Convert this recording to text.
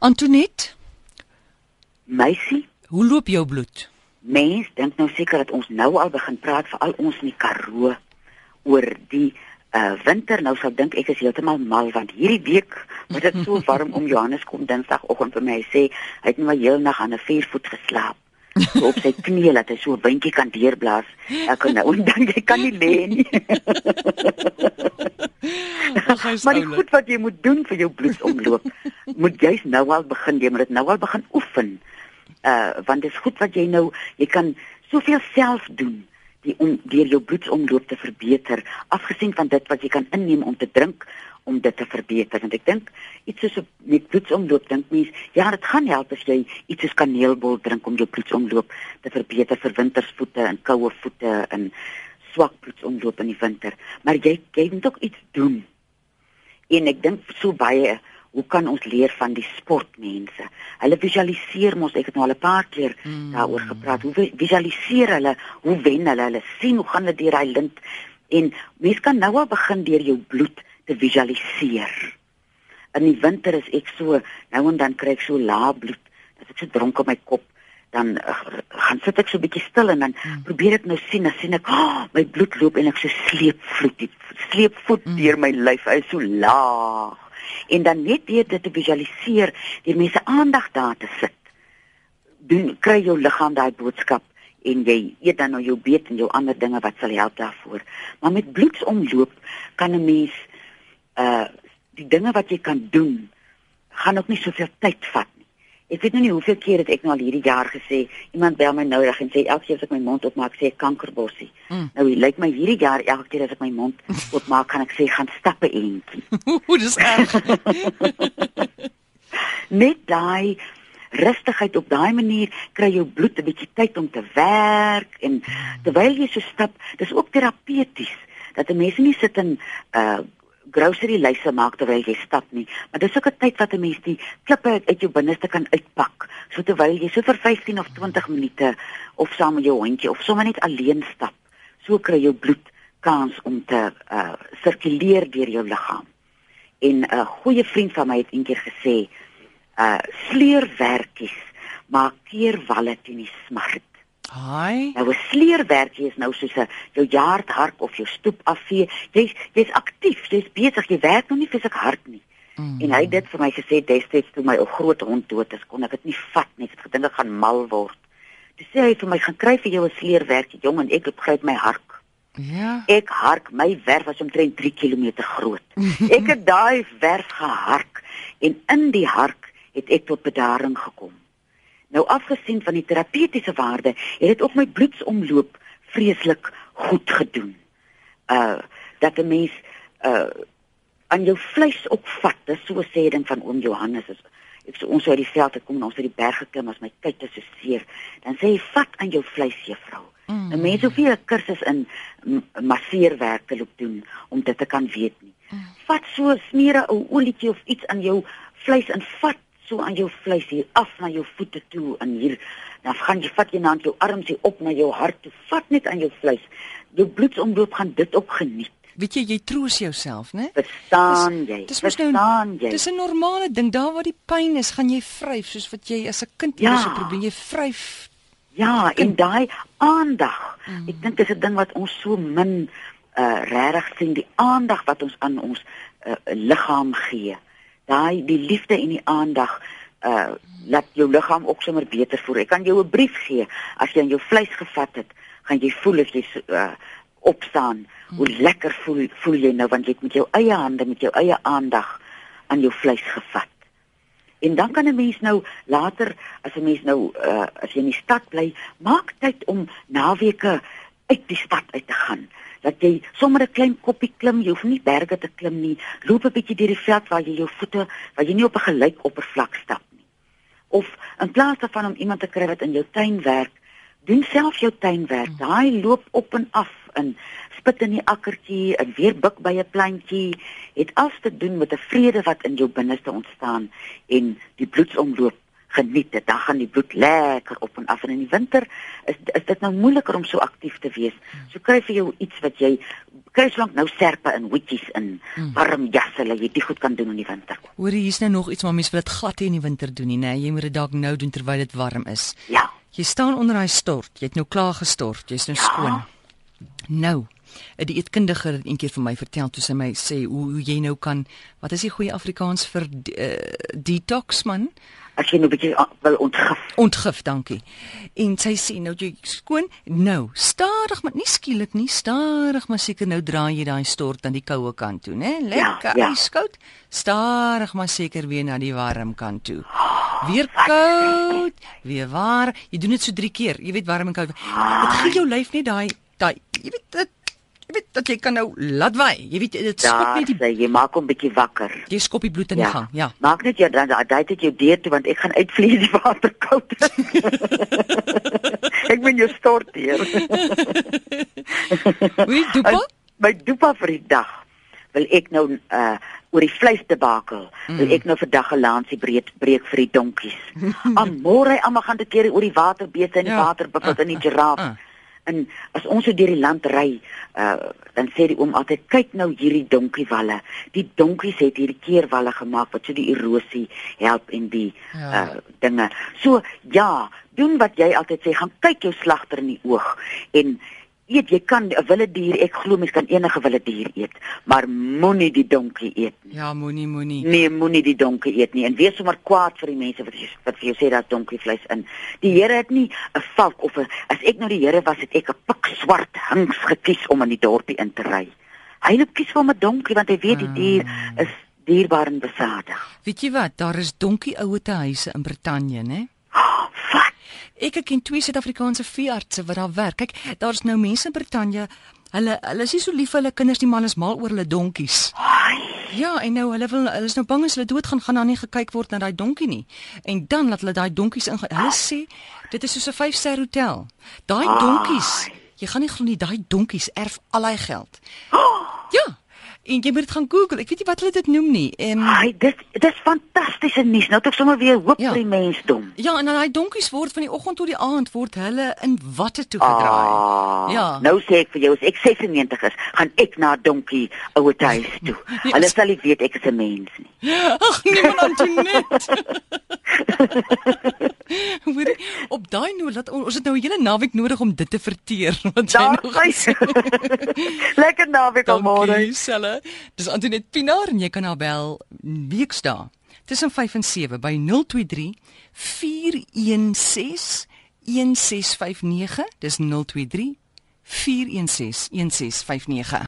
Antoinette, Meisie, hoe loop jou bloed? mens dink nou seker dat ons nou al begin praat vir al ons in die Karoo oor die uh winter. Nou sal dink ek is heeltemal mal want hierdie week was dit so warm om Johannes kom Dinsdagoggend vir my sê hy het nou heel nag aan 'n viervoet geslaap so op sy knie dat hy so 'n windjie kan deurblaas. Ek kan nou dan jy kan nie lê nie. Hy maar die goed wat jy moet doen vir jou bloedsomloop moet jy's nou al begin. Jy moet dit nou al begin oefen. Uh want dit is goed wat jy nou jy kan soveel self doen die om deur jou bloedsomloop te verbeter afgesien van dit wat jy kan inneem om te drink om dit te verbeter want ek dink iets soos met bloedsomloop dink mens ja dit gaan help as jy iets soos kaneelbol drink om jou bloedsomloop te verbeter vir wintersvoete en koue voete en swak bloedsomloop in die winter maar jy jy moet ook iets doen en ek dink so baie hoe kan ons leer van die sportmense? Hulle visualiseer mos ek het nou al 'n paar keer mm. daaroor gepraat. Hoe vi- visualiseer hulle? Hoe wen hulle? Hulle sien hoe gaan hulle deur daai lint en mens kan nou al begin deur jou bloed te visualiseer. In die winter is ek so nou en dan kry ek so lae bloed. As ek so dronk op my kop dan uh, gaan sit ek so bietjie stil en dan mm. probeer ek nou sien, dan sien ek oh, my bloed loop en ek so sleepvloed, die sleepvoet mm. deur my lyf, hy is so laag en dan net deur dit te visualiseer, deur mense aandag daar te sit. Doen kry jou liggaam daai boodskap en jy eet dan nou jou beet en jou ander dinge wat sal help daarvoor. Maar met bloedsomloop kan 'n mens uh die dinge wat jy kan doen gaan ook nie soveel tyd vat nie. Ek weet nou nie hoeveel keer het ek nou al hierdie jaar gesê, iemand bel my nou reg en sê elke keer as ek my mond oopmaak sê ek kankerbossie. Mm. Nou lyk like my hierdie jaar elke keer as ek my mond oopmaak kan ek sê gaan stappe eentjie. Hoe dis erg. net daai rustigheid op daai manier kry jou bloed 'n bietjie tyd om te werk en terwyl jy so stap, dis ook terapeuties dat 'n mens nie sit in uh grocery lyse maak terwyl jy stap nie, maar dis ook 'n tyd wat 'n mens die klippe uit, uit jou binneste kan uitpak. So terwyl jy so vir 15 of 20 minute of saam met jou hondjie of sommer net alleen stap, so kry jou bloed kans om te uh sirkuleer deur jou liggaam. En 'n uh, goeie vriend van my het eendag gesê, uh sleurwerkies maak keer walle teen die smart. Haai. Nou 'n sleurwerkie is nou soos 'n jou jaardhark of jou stoep afvee. Jy's jy's aktief, jy's besig, jy werk nog nie fisiek hard nie. Mm. En hy het dit vir my gesê destyds toe my ou groot hond dood is, kon ek dit nie vat nie. Ek het gedink ek gaan mal word. Toe sê hy vir my, "Gaan kry vir jou 'n sleurwerkie, jong, en ek loop gryp my hark." Ja. Ek hark my werf was omtrent 3 km groot. Ek het daai werf gehark en in die hark het ek tot bedaring gekom. Nou afgesien van die terapeutiese waarde, het dit ook my bloedsomloop vreeslik goed gedoen. Uh dat 'n mens uh aan jou vleis ook vat. Dis so 'n sê ding van oom Johannes is ek so ons uit die veld het kom en ons uit die berge klim as my kyk is so seer. Dan sê hy vat aan jou vleis juffrou. Mm. 'n Mens hoef nie 'n kursus in masseerwerk te loop doen om dit te kan weet nie. Vat so smeer 'n ou olietjie of iets aan jou vleis en vat so aan jou vleis hier af na jou voete toe en hier dan gaan jy vat jy na jou arms hier op na jou hart toe. Vat net aan jou vleis. Jou bloedsomloop gaan dit ook geniet. Weet jy, jy troos jouself, né? Verstaan jy? Dis mos nou Verstaan jy? Dis 'n normale ding. Daar waar die pyn is, gaan jy vryf soos wat jy as 'n kind Ja. so probeer jy vryf. Ja, en daai aandag. Mm. Ek dink dis 'n ding wat ons so min uh regtig sien, die aandag wat ons aan ons uh, liggaam gee. Daai die liefde en die aandag uh laat jou liggaam ook sommer beter voel. Ek kan jou 'n brief gee as jy aan jou vleis gevat het, gaan jy voel as jy uh opstaan. Hoe lekker voel voel jy nou want jy het met jou eie hande, met jou eie aandag aan jou vleis gevat. En dan kan 'n mens nou later as 'n mens nou uh, as jy in die stad bly, maak tyd om naweke uit die stad uit te gaan. Dat jy sommer 'n klein koppie klim, jy hoef nie berge te klim nie. Loop 'n bietjie deur die veld waar jy jou voete, waar jy nie op 'n gelyk oppervlak stap nie. Of in plaas daarvan om iemand te kry wat in jou tuin werk, doen self jou tuinwerk. Daai loop op en af in spit in die akkertjie, en weer buk by 'n plantjie, het alles te doen met 'n vrede wat in jou binneste ontstaan en die bloedsomloop geniet dit. Dan gaan die bloed lekker op en af en in die winter is is dit nou moeiliker om so aktief te wees. So kry vir jou iets wat jy kry slank nou serpe en hoedjies in warm jasse dat jy dit goed kan doen in die winter. Hoor jy hier's nou nog iets maar mense wil dit glad nie in die winter doen nie, nê? Jy moet dit dalk nou doen terwyl dit warm is. Ja. Jy staan onder daai stort. Jy het nou klaar gestort. Jy's nou Ja. skoon. Nou, 'n dieetkundige het eendag vir my vertel toe sy my sê hoe, hoe jy nou kan wat is die goeie Afrikaans vir uh, detox man? As jy nou 'n bietjie ah, wil ontgif. Ontgif, dankie. En sy sê nou jy skoon, nou, stadig maar nie skielik nie, stadig maar seker nou draai jy daai stort aan die koue kant toe, né? Lekker ja. yskoud. Stadig maar seker weer na die warm kant toe. Weer koud, weer warm. Jy doen dit so 3 keer. Jy weet warm en koud. Dit gee jou lyf net daai daai jy weet dit jy weet dat jy kan nou laat waai. Jy weet dit skop net die sê jy maak hom bietjie wakker. jy skop die bloed in die gang. Ja. Maak net jou dan daai dit jou deur toe want ek gaan uitvlieg die water koud. ek ben jou stort hier. Wie dopa? My dopa vir die dag wil ek nou uh oor die vleisdebakel. Mm. Wil ek nou vir dag 'n lansie breek breek vir die donkies. Amore, almal gaan dit keer oor die waterbeeste en die Ja. waterbuffels Ah, en die ah, giraffe. ah. En as ons so deur die land ry, uh dan sê die oom altyd kyk nou hierdie donkiewalle. Die donkies het hierdie keerwalle gemaak wat so die erosie help en die Ja. uh dinge. So ja, doen wat jy altyd sê, gaan kyk jou slagter in die oog en eet jy kan 'n wilde dier, ek glo mens kan enige wilde dier eet, maar moenie die donkie eet nie. Ja, moenie moenie. Nee, moenie die donkie eet nie en wees sommer kwaad vir die mense wat jy- wat vir jou sê daar's donkievleis in. Die Here het nie 'n valk of 'n as ek nou die Here was, het ek 'n pikswart hings gekies om in die dorpie in te ry. Hy het kies vir 'n donkie want hy weet die dier is dierbaar en besadig. Weet jy wat? Daar is donkie ouete huise in Brittanje, né? Wat? Ek ken twee Suid-Afrikaanse veeartse wat daar werk. Kyk, daar's nou mense in Brittanje. Hulle hulle is nie so lief vir hulle kinders nie, maar hulle is mal oor hulle donkies. Ja, en nou hulle wil hulle is nou bang as hulle doodgaan gaan daar nie gekyk word na daai donkie nie. En dan laat hulle daai donkies in. Hulle sê dit is soos 'n 5-ster hotel. Daai donkies, jy gaan nie glo nie, daai donkies erf al hy geld. Ja. En jy moet dit gaan Google. Ek weet nie wat hulle dit noem nie. Ehm ai, dit dis fantastiese nuus. Nou het ek sommer weer hoop Ja. vir die mensdom. Ja, en dan daai donkies word van die oggend tot die aand word hulle in watte toe gedraai. Ah, Ja. Nou sê ek vir jou as ek 96 is, gaan ek na donkie ouer huis toe. Nee, Hulle sal nie weet ek is 'n mens nie. Ag nee man Antoinette. Hoorie, op daai noot laat ons het nou 'n hele naweek nodig om dit te verteer wat jy nog gys. Lekker naweek almôre. Dankie Selle. Dis Antoinette Pinaar en jy kan haar bel weksdae tussen 5 en 7 by 023 416 1659. Dis 023 416 1659.